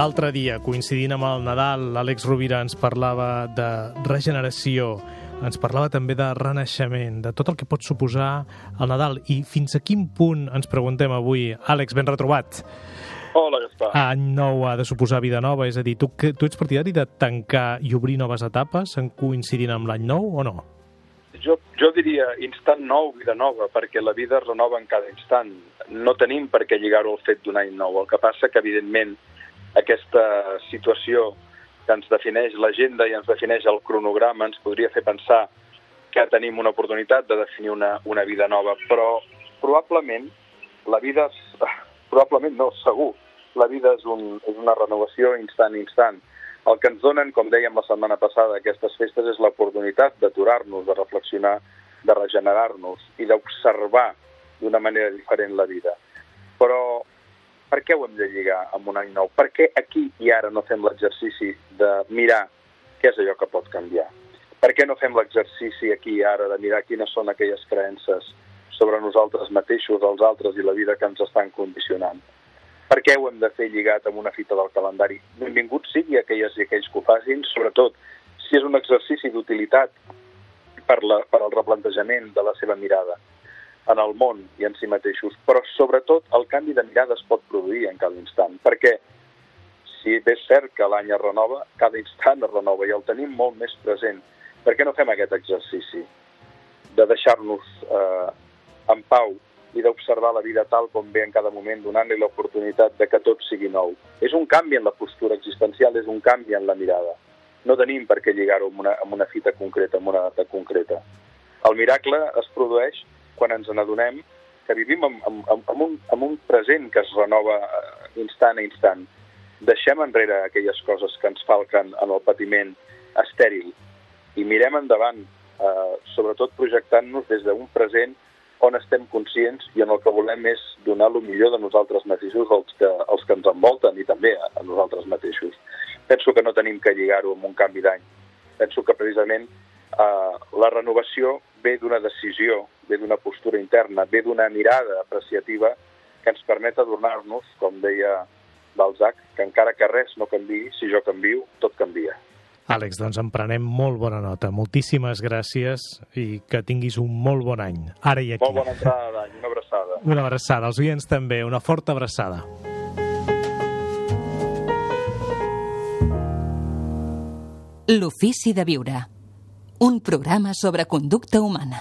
L'altre dia, coincidint amb el Nadal, l'Àlex Rovira ens parlava de regeneració, ens parlava també de renaixement, de tot el que pot suposar el Nadal i fins a quin punt ens preguntem avui. Àlex, ben retrobat. Hola, Gaspar. Any nou ha de suposar vida nova, és a dir, tu, tu ets partidari de tancar i obrir noves etapes en coincidint amb l'any nou o no? Jo, jo diria instant nou, vida nova, perquè la vida es renova en cada instant. No tenim per què lligar-ho al fet d'un any nou. El que passa que, evidentment, aquesta situació que ens defineix l'agenda i ens defineix el cronograma ens podria fer pensar que tenim una oportunitat de definir una, una vida nova, però probablement la vida, probablement no, segur, la vida és, un, és una renovació instant instant. El que ens donen, com dèiem la setmana passada, aquestes festes és l'oportunitat d'aturar-nos, de reflexionar, de regenerar-nos i d'observar d'una manera diferent la vida. Però per què ho hem de lligar amb un any nou? Per què aquí i ara no fem l'exercici de mirar què és allò que pot canviar? Per què no fem l'exercici aquí i ara de mirar quines són aquelles creences sobre nosaltres mateixos, els altres i la vida que ens estan condicionant? Per què ho hem de fer lligat amb una fita del calendari? Benvingut sigui aquelles i aquells que ho facin, sobretot si és un exercici d'utilitat per, la, per al replantejament de la seva mirada en el món i en si mateixos, però sobretot el canvi de mirada es pot produir en cada instant, perquè si bé és cert que l'any es renova, cada instant es renova i el tenim molt més present. Per què no fem aquest exercici de deixar-nos eh, en pau i d'observar la vida tal com ve en cada moment, donant-li l'oportunitat de que tot sigui nou. És un canvi en la postura existencial, és un canvi en la mirada. No tenim per què lligar-ho amb, una, amb una fita concreta, amb una data concreta. El miracle es produeix quan ens n'adonem que vivim amb, amb, amb, un, amb un present que es renova eh, instant a instant. Deixem enrere aquelles coses que ens falquen en el patiment estèril i mirem endavant, eh, sobretot projectant-nos des d'un present on estem conscients i en el que volem és donar el millor de nosaltres mateixos als que, als que ens envolten i també a, a nosaltres mateixos. Penso que no tenim que lligar-ho amb un canvi d'any. Penso que precisament eh, la renovació ve d'una decisió, ve d'una postura interna, ve d'una mirada apreciativa que ens permet adornar-nos, com deia Balzac, que encara que res no canvi, si jo canvio, tot canvia. Àlex, doncs en prenem molt bona nota. Moltíssimes gràcies i que tinguis un molt bon any. Ara i aquí. Molt bona entrada d'any, una abraçada. Una abraçada. Els oients també, una forta abraçada. L'ofici de viure. Un programa sobre conducta humana.